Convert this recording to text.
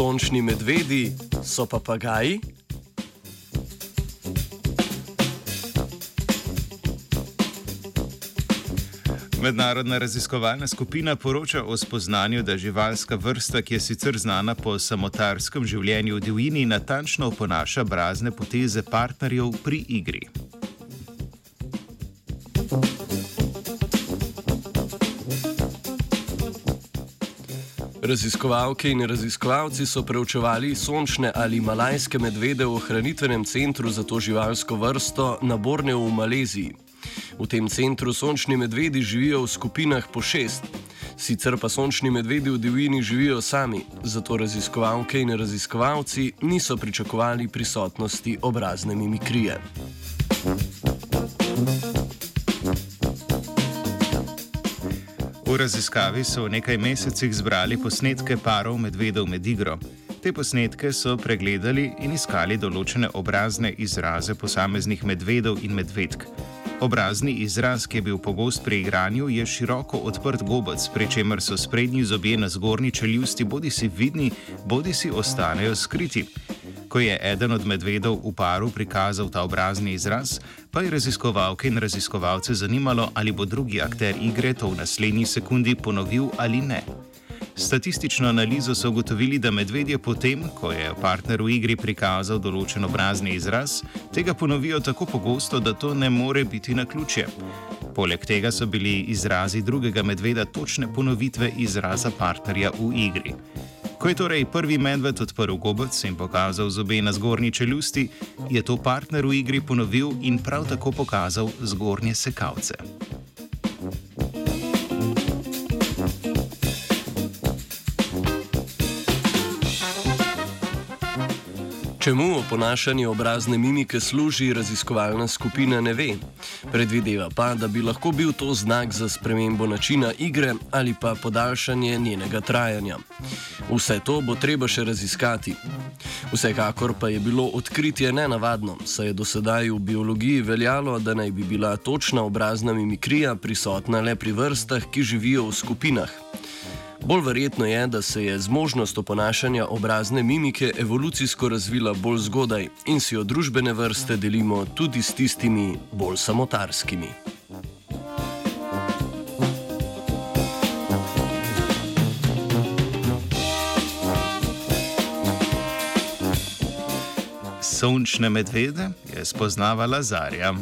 Sončni medvedi so papagaji. Mednarodna raziskovalna skupina poroča o spoznanju, da živalska vrsta, ki je sicer znana po samotarskem življenju v divjini, natančno oponaša brazne poteze partnerjev pri igri. Raziskovalke in raziskovalci so preučevali sončne ali malajske medvede v ohranitvenem centru za to živalsko vrsto na Borneu v Maleziji. V tem centru sončni medvedi živijo v skupinah po šest, sicer pa sončni medvedi v divjini živijo sami, zato raziskovalke in raziskovalci niso pričakovali prisotnosti obrazne mimikrije. V raziskavi so v nekaj mesecih zbrali posnetke parov medvedov med igro. Te posnetke so pregledali in iskali določene obrazne izraze posameznih medvedov in medvedk. Obrazni izraz, ki je bil pogost pri igranju, je široko odprt gobec, pri čemer so sprednji zobje na zgornji čeljusti bodi si vidni, bodi si ostanejo skriti. Ko je eden od medvedov v paru prikazal ta obrazni izraz, pa je raziskovalke in raziskovalce zanimalo, ali bo drugi akter igre to v naslednji sekundi ponovil ali ne. Statistično analizo so ugotovili, da medvedje potem, ko je partner v igri prikazal določen obrazni izraz, tega ponovijo tako pogosto, da to ne more biti na ključje. Poleg tega so bili izrazi drugega medveda točne ponovitve izraza partnerja v igri. Ko je torej prvi medved odprl gobec in pokazal zobe na zgornji čeljusti, je to partner v igri ponovil in prav tako pokazal zgornje sekavce. Čemu oponašanje obrazne mimike služi, raziskovalna skupina ne ve. Predvideva pa, da bi lahko bil to znak za spremembo načina igre ali pa podaljšanje njenega trajanja. Vse to bo treba še raziskati. Vsekakor pa je bilo odkritje nenavadno, saj je do sedaj v biologiji veljalo, da naj bi bila točna obrazna mimikrija prisotna le pri vrstah, ki živijo v skupinah. Bolj verjetno je, da se je zmožnost oponašanja obrazne mimike evolucijsko razvila bolj zgodaj in si jo družbene vrste delimo tudi s tistimi bolj samotarskimi. Sončne medvede je spoznavala Zarja.